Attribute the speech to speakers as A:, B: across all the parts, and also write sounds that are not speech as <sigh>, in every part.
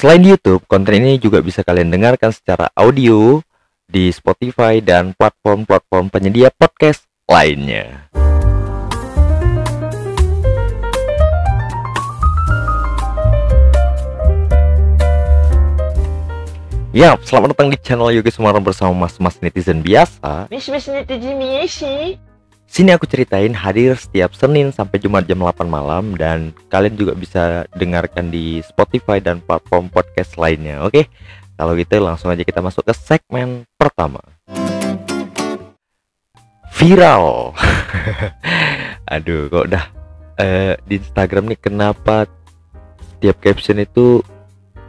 A: Selain di YouTube, konten ini juga bisa kalian dengarkan secara audio di Spotify dan platform-platform penyedia podcast lainnya. Ya, selamat datang di channel Yogi Sumarno bersama mas-mas netizen biasa.
B: Mas-mas netizen biasa.
A: Sini aku ceritain hadir setiap Senin sampai Jumat jam 8 malam dan kalian juga bisa dengarkan di Spotify dan platform podcast lainnya. Oke. Kalau gitu langsung aja kita masuk ke segmen pertama. Viral. <laughs> Aduh, kok udah uh, di Instagram nih kenapa setiap caption itu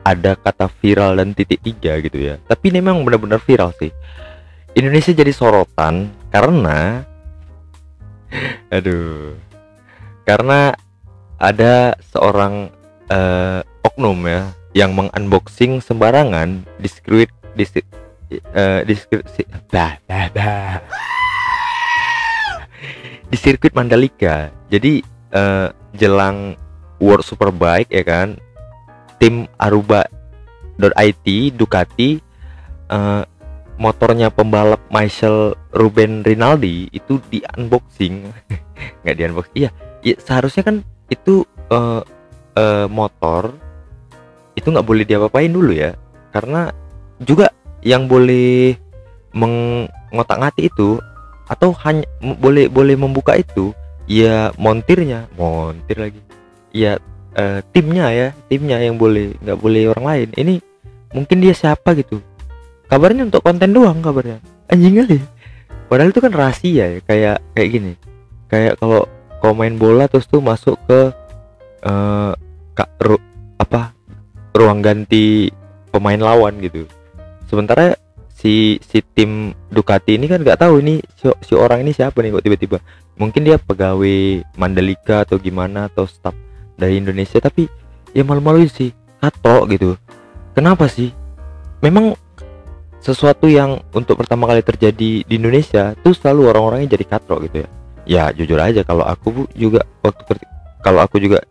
A: ada kata viral dan titik tiga gitu ya tapi ini memang benar-benar viral sih Indonesia jadi sorotan karena <laughs> aduh karena ada seorang uh, oknum ya yang mengunboxing sembarangan di sirkuit di uh, di sirkuit bah, bah, bah. <laughs> di sirkuit Mandalika jadi uh, jelang World Superbike ya kan tim Aruba.it Ducati uh, motornya pembalap Michael Ruben Rinaldi itu di unboxing. <laughs> Nggak di unboxing iya. Ya, seharusnya kan itu uh, uh, motor itu nggak boleh diapa-apain dulu ya. Karena juga yang boleh mengotak-ngatik itu atau hanya boleh boleh membuka itu ya montirnya montir lagi. Ya uh, timnya ya timnya yang boleh nggak boleh orang lain. Ini mungkin dia siapa gitu kabarnya untuk konten doang kabarnya. Anjing kali padahal itu kan rahasia ya kayak kayak gini. Kayak kalau kau main bola terus tuh masuk ke uh, kak ru, apa ruang ganti pemain lawan gitu. Sementara si si tim Ducati ini kan nggak tahu ini si, si orang ini siapa nih kok tiba-tiba. Mungkin dia pegawai Mandalika atau gimana atau staff dari Indonesia tapi ya malu-malu sih. Atau gitu. Kenapa sih? Memang sesuatu yang untuk pertama kali terjadi di Indonesia tuh selalu orang-orangnya jadi katro gitu ya. Ya jujur aja kalau aku juga waktu kalau aku juga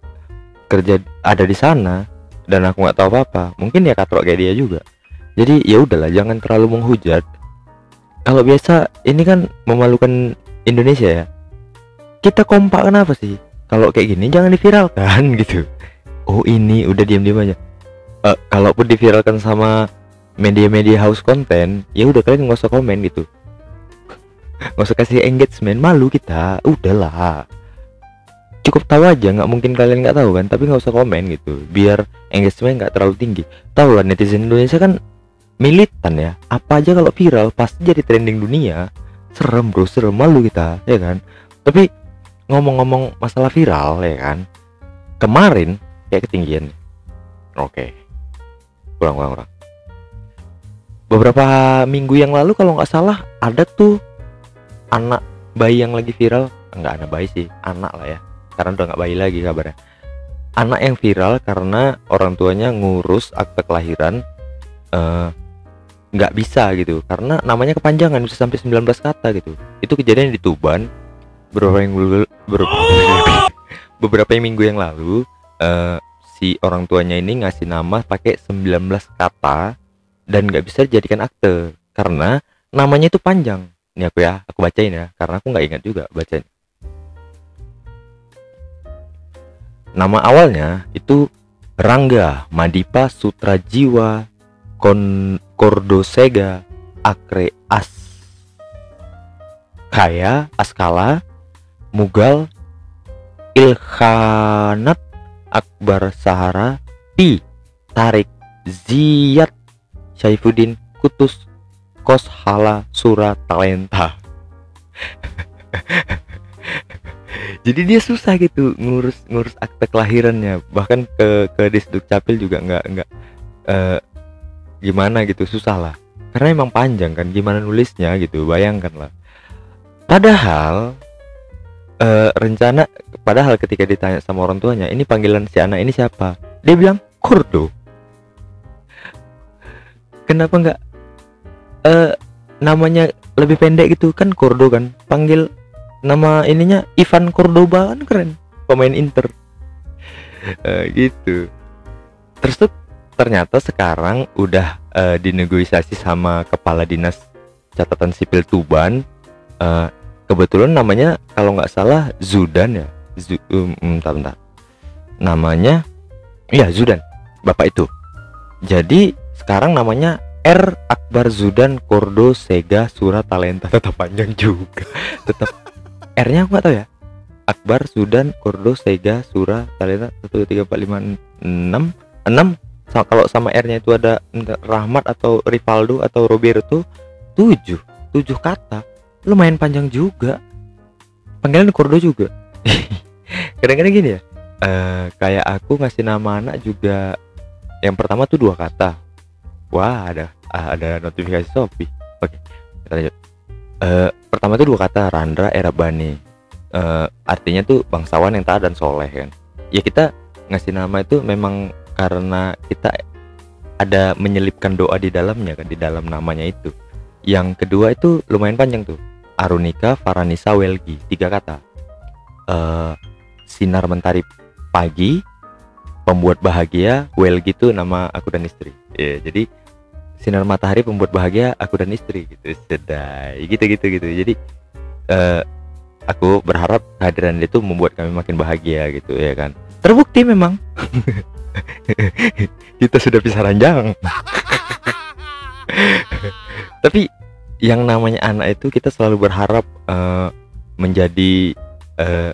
A: kerja ada di sana dan aku nggak tahu apa-apa mungkin ya katro kayak dia juga. Jadi ya udahlah jangan terlalu menghujat. Kalau biasa ini kan memalukan Indonesia ya. Kita kompak kenapa sih? Kalau kayak gini jangan diviralkan <laughs> gitu. Oh ini udah diam-diam aja. Uh, kalaupun diviralkan sama media-media house content ya udah kalian nggak usah komen gitu. <laughs> Nggak usah kasih engagement malu kita. Udahlah. Cukup tahu aja nggak mungkin kalian nggak tahu kan tapi nggak usah komen gitu. Biar engagement nggak terlalu tinggi. Tahu lah netizen Indonesia kan militan ya. Apa aja kalau viral pasti jadi trending dunia. Serem bro serem. Malu kita ya kan? Tapi ngomong-ngomong masalah viral ya kan? Kemarin kayak ketinggian. Oke. Kurang kurang kurang beberapa minggu yang lalu kalau nggak salah ada tuh anak bayi yang lagi viral. Nggak anak bayi sih anak lah ya. Karena udah nggak bayi lagi kabarnya. Anak yang viral karena orang tuanya ngurus akte kelahiran uh, nggak bisa gitu. Karena namanya kepanjangan bisa sampai 19 kata gitu. Itu kejadian di Tuban beberapa minggu beberapa, <laughs> beberapa minggu yang lalu uh, si orang tuanya ini ngasih nama pakai 19 kata dan nggak bisa dijadikan akte. Karena namanya itu panjang. Ini aku ya aku bacain ya. Karena aku nggak ingat juga bacain. Nama awalnya itu Rangga Madipa Sutrajiwa Kon Kordosega Akre As. Kaya Askala Mughal Ilkhanat Akbar Sahara Pi Tarik Ziyad Syaifuddin Kutus Koshala Sura Talenta. <laughs> Jadi dia susah gitu ngurus ngurus akte kelahirannya. Bahkan ke ke disduk capil juga nggak nggak uh, gimana gitu susah lah. Karena emang panjang kan gimana nulisnya gitu bayangkan lah. Padahal uh, rencana padahal ketika ditanya sama orang tuanya ini panggilan si anak ini siapa? Dia bilang Kurdo kenapa nggak uh, namanya lebih pendek gitu? Kan Kurdo kan panggil nama ininya Ivan Cordoba kan keren pemain Inter. Uh, <laughs> gitu. Terus tuh ternyata sekarang udah eh, dinegosiasi sama kepala dinas catatan sipil Tuban. Eh, kebetulan namanya kalau nggak salah Zudan ya? Zu, um, um, bentar, bentar. namanya ya Zudan bapak itu. Jadi sekarang namanya R Akbar Zudan Kordo Sega Surat Talenta. <laughs> Tetap panjang juga. Tetap. R-nya aku nggak tahu ya. Akbar Zudan Kordo Sega Sura Talenta. Satu tiga empat lima enam. Enam. Kalau sama R-nya itu ada Rahmat atau Rivaldo atau Roberto tujuh. Tujuh kata. Lumayan panjang juga. Panggilan Kordo juga. <laughs> Kadang-kadang gini ya eh, kayak aku ngasih nama anak juga yang pertama tuh dua kata wah ada ah, ada notifikasi Shopee. Oke kita lanjut. Eh, pertama tuh dua kata Randra Erabani. Eh, artinya tuh bangsawan yang taat dan soleh kan? Ya kita ngasih nama itu memang karena kita ada menyelipkan doa di dalamnya kan? Di dalam namanya itu. Yang kedua itu lumayan panjang tuh. Arunika Faranisa Welgi tiga kata. Eh, sinar mentari pagi pembuat bahagia Welgi itu nama aku dan istri. Ya jadi sinar matahari pembuat bahagia aku dan istri gitu. Sedai. Gitu gitu gitu. Jadi eh, aku berharap kehadiran itu membuat kami makin bahagia gitu ya kan. Terbukti memang. <laughs> Kita sudah bisa ranjang. <laughs> Tapi yang namanya anak itu kita selalu berharap eh, menjadi eh,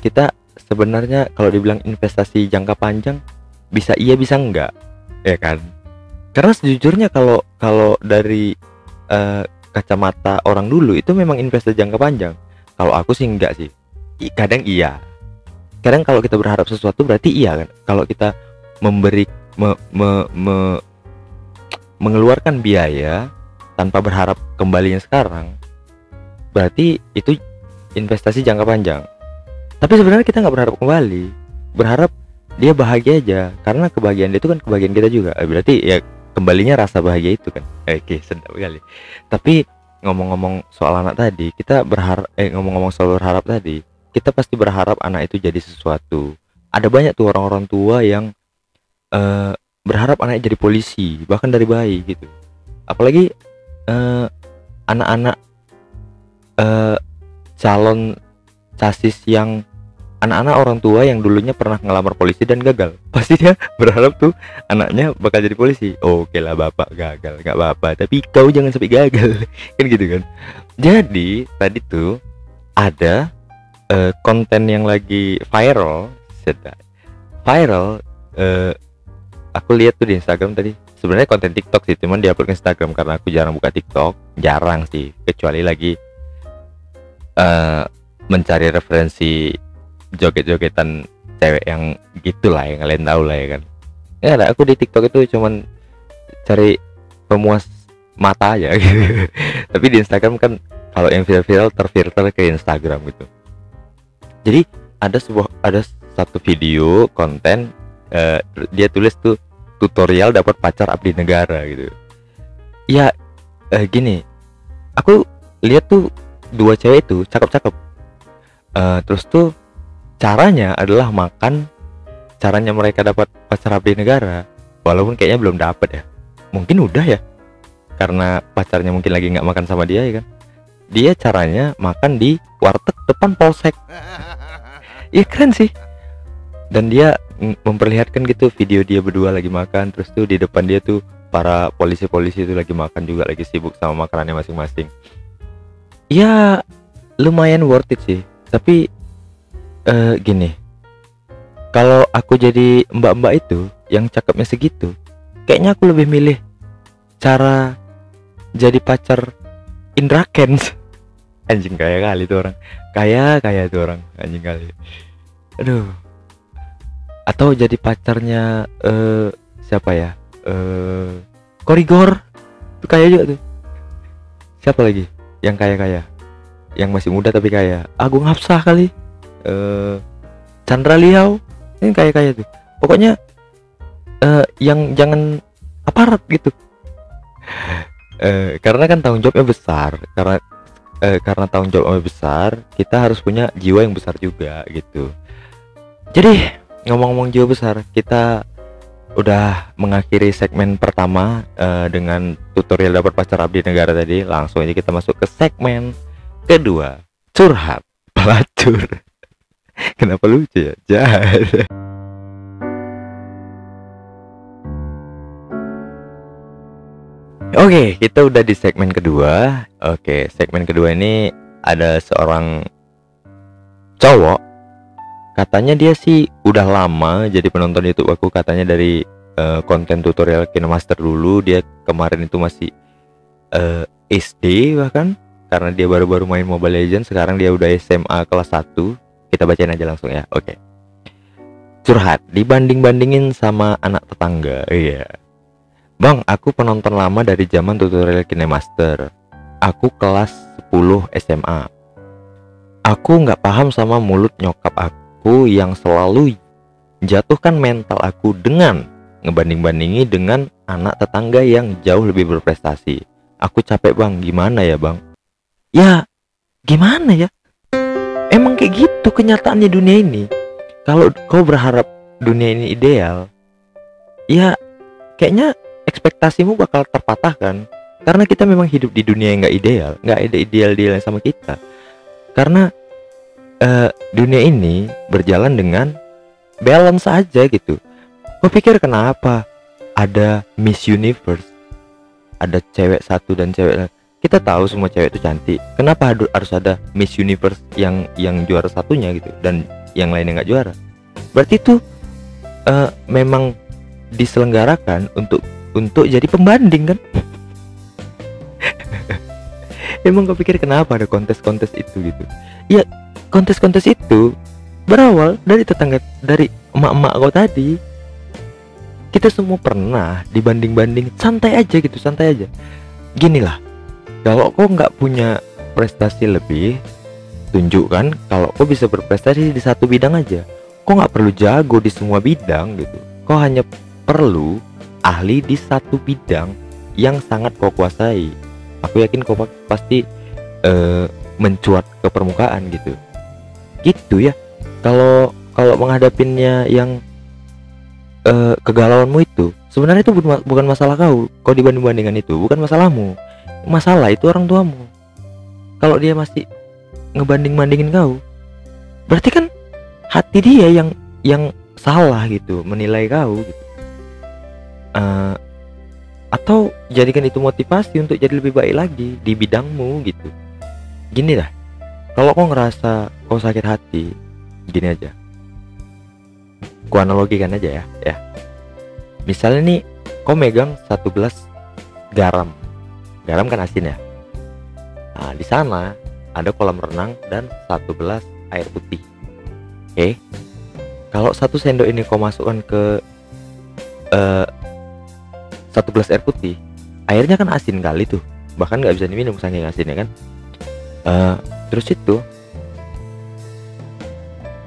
A: kita sebenarnya kalau dibilang investasi jangka panjang bisa iya bisa enggak ya kan karena sejujurnya kalau kalau dari eh, kacamata orang dulu itu memang investasi jangka panjang. Kalau aku sih enggak sih. Kadang iya. Kadang kalau kita berharap sesuatu berarti iya kan. Kalau kita memberi me- me- me- mengeluarkan biaya tanpa berharap kembalinya sekarang berarti itu investasi jangka panjang. Tapi sebenarnya kita nggak berharap kembali. Berharap dia bahagia aja. Karena kebahagiaan dia itu kan kebahagiaan kita juga. Eh, berarti ya kembalinya rasa bahagia itu kan. Eh, oke sedap kali. Tapi ngomong-ngomong soal anak tadi kita berharap eh ngomong-ngomong soal berharap tadi kita pasti berharap anak itu jadi sesuatu. Ada banyak tuh orang-orang tua yang eh, berharap anaknya jadi polisi bahkan dari bayi gitu. Apalagi eh, anak-anak eh, calon casis yang anak-anak orang tua yang dulunya pernah ngelamar polisi dan gagal. <laughs> Pasti dia berharap tuh anaknya bakal jadi polisi. Oke lah bapak gagal. Nggak apa-apa tapi kau jangan sampai gagal. <laughs> Kan gitu kan? Jadi tadi tuh ada eh, konten yang lagi viral sedap viral eh, aku lihat tuh di Instagram tadi. Sebenarnya konten TikTok sih cuman diupload ke Instagram karena aku jarang buka TikTok. Jarang sih kecuali lagi eh mencari referensi joget-jogetan cewek yang gitulah yang kalian tahu lah ya kan. Ya ada aku di TikTok itu cuman cari pemuas mata aja. Gitu. <laughs> tapi di Instagram kan kalau yang viral-viral terfilter ke Instagram gitu. Jadi ada sebuah ada satu video konten eh, dia tulis tuh tutorial dapat pacar abdi negara gitu. Ya eh, gini aku lihat tuh dua cewek itu cakep-cakep. Eh, terus tuh caranya adalah makan caranya mereka dapat pacar abdi negara. Walaupun kayaknya belum dapat ya. Mungkin udah ya. Karena pacarnya mungkin lagi nggak makan sama dia ya kan? Dia caranya makan di warteg depan polsek. <laughs> Iya keren sih. Dan dia memperlihatkan gitu video dia berdua lagi makan. Terus tuh di depan dia tuh para polisi-polisi itu lagi makan juga lagi sibuk sama makanannya masing-masing. Ya lumayan worth it sih. Tapi eh gini. Kalau aku jadi mbak-mbak itu yang cakepnya segitu kayaknya aku lebih milih cara jadi pacar Indra Kens <laughs> anjing kaya kali tuh orang. Kaya kaya tuh orang. Anjing kali. Aduh. Atau jadi pacarnya eh siapa ya? Eh Korigor. Tuh kaya juga tuh. Siapa lagi? Yang kaya kaya yang masih muda tapi kaya. Agung Hapsah kali eh Chandra Liao ini kaya kaya tuh. Pokoknya eh yang jangan aparat gitu. <laughs> Eh karena kan tanggung jawabnya besar. Karena eh, karena tanggung jawabnya besar kita harus punya jiwa yang besar juga gitu. Jadi ngomong-ngomong jiwa besar kita udah mengakhiri segmen pertama uh, dengan tutorial dapat pacar abdi negara tadi. Langsung aja kita masuk ke segmen kedua curhat <laughs> pelacur <laughs> kenapa lucu ya jahat <laughs> Oke, kita udah di segmen kedua. Oke, segmen kedua ini ada seorang cowok. Katanya dia sih udah lama jadi penonton YouTube aku. Katanya dari uh, konten tutorial KineMaster dulu. Dia kemarin itu masih uh, eh, SD bahkan karena dia baru-baru main Mobile Legends. Sekarang dia udah SMA kelas 1. Kita bacain aja langsung ya. Oke. Curhat dibanding-bandingin sama anak tetangga. Iya. Bang, aku penonton lama dari zaman tutorial KineMaster. Aku kelas 10 SMA. Aku nggak paham sama mulut nyokap aku yang selalu jatuhkan mental aku dengan ngebanding-bandingi dengan anak tetangga yang jauh lebih berprestasi. Aku capek bang, gimana ya bang? Ya, gimana ya? Emang kayak gitu kenyataannya dunia ini. Kalau kau berharap dunia ini ideal, ya kayaknya ekspektasimu bakal terpatahkan karena kita memang hidup di dunia yang nggak ideal nggak ada ideal ideal sama kita. Karena uh, dunia ini berjalan dengan balance aja gitu. Kau pikir kenapa ada Miss Universe ada cewek satu dan cewek lain kita tahu semua cewek itu cantik. Kenapa harus ada Miss Universe yang yang juara satunya gitu dan yang lainnya nggak juara? Berarti itu uh, memang diselenggarakan untuk untuk jadi pembanding kan? <laughs> Emang kau pikir kenapa ada kontes-kontes itu gitu? Ya kontes-kontes itu berawal dari tetangga dari emak-emak kau tadi. Kita semua pernah dibanding-banding santai aja gitu santai aja. Gini lah kalau kau nggak punya prestasi lebih tunjukkan kalau kau bisa berprestasi di satu bidang aja kau nggak perlu jago di semua bidang gitu kau hanya perlu ahli di satu bidang yang sangat kau kuasai. Aku yakin kau pasti uh, mencuat ke permukaan gitu. Gitu ya. Kalau kalau menghadapinya yang uh, kegalauanmu itu, sebenarnya itu bukan masalah kau. Kau dibanding-bandingkan itu bukan masalahmu. Masalah itu orang tuamu. Kalau dia masih ngebanding-bandingin kau, berarti kan hati dia yang yang salah gitu menilai kau gitu. Uh, atau jadikan itu motivasi untuk jadi lebih baik lagi di bidangmu gitu. Gini dah kalau kau ngerasa kau sakit hati gini aja. Ku analogikan aja ya ya. Misalnya nih kau megang satu gelas garam garam kan asin ya? Nah di sana ada kolam renang dan satu gelas air putih. Oke. Kalau satu sendok ini kau masukkan ke uh, satu gelas air putih airnya kan asin kali tuh. Bahkan nggak bisa diminum saking asinnya kan? Uh, terus itu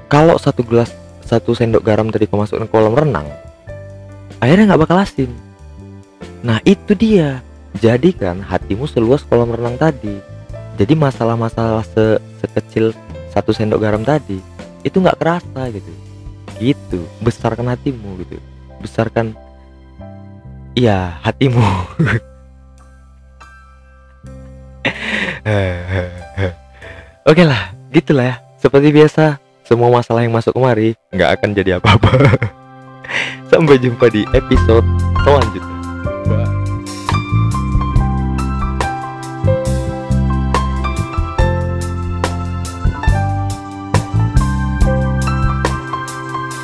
A: kalau satu gelas satu sendok garam tadi kau masukkan ke kolam renang airnya nggak bakal asin. Nah itu dia jadikan hatimu seluas kolam renang tadi jadi masalah-masalah se sekecil satu sendok garam tadi itu nggak kerasa gitu gitu besarkan hatimu gitu besarkan Iya, hatimu. <laughs> Oke lah, gitulah ya. Seperti biasa, semua masalah yang masuk kemari nggak akan jadi apa-apa. <laughs> Sampai jumpa di episode selanjutnya.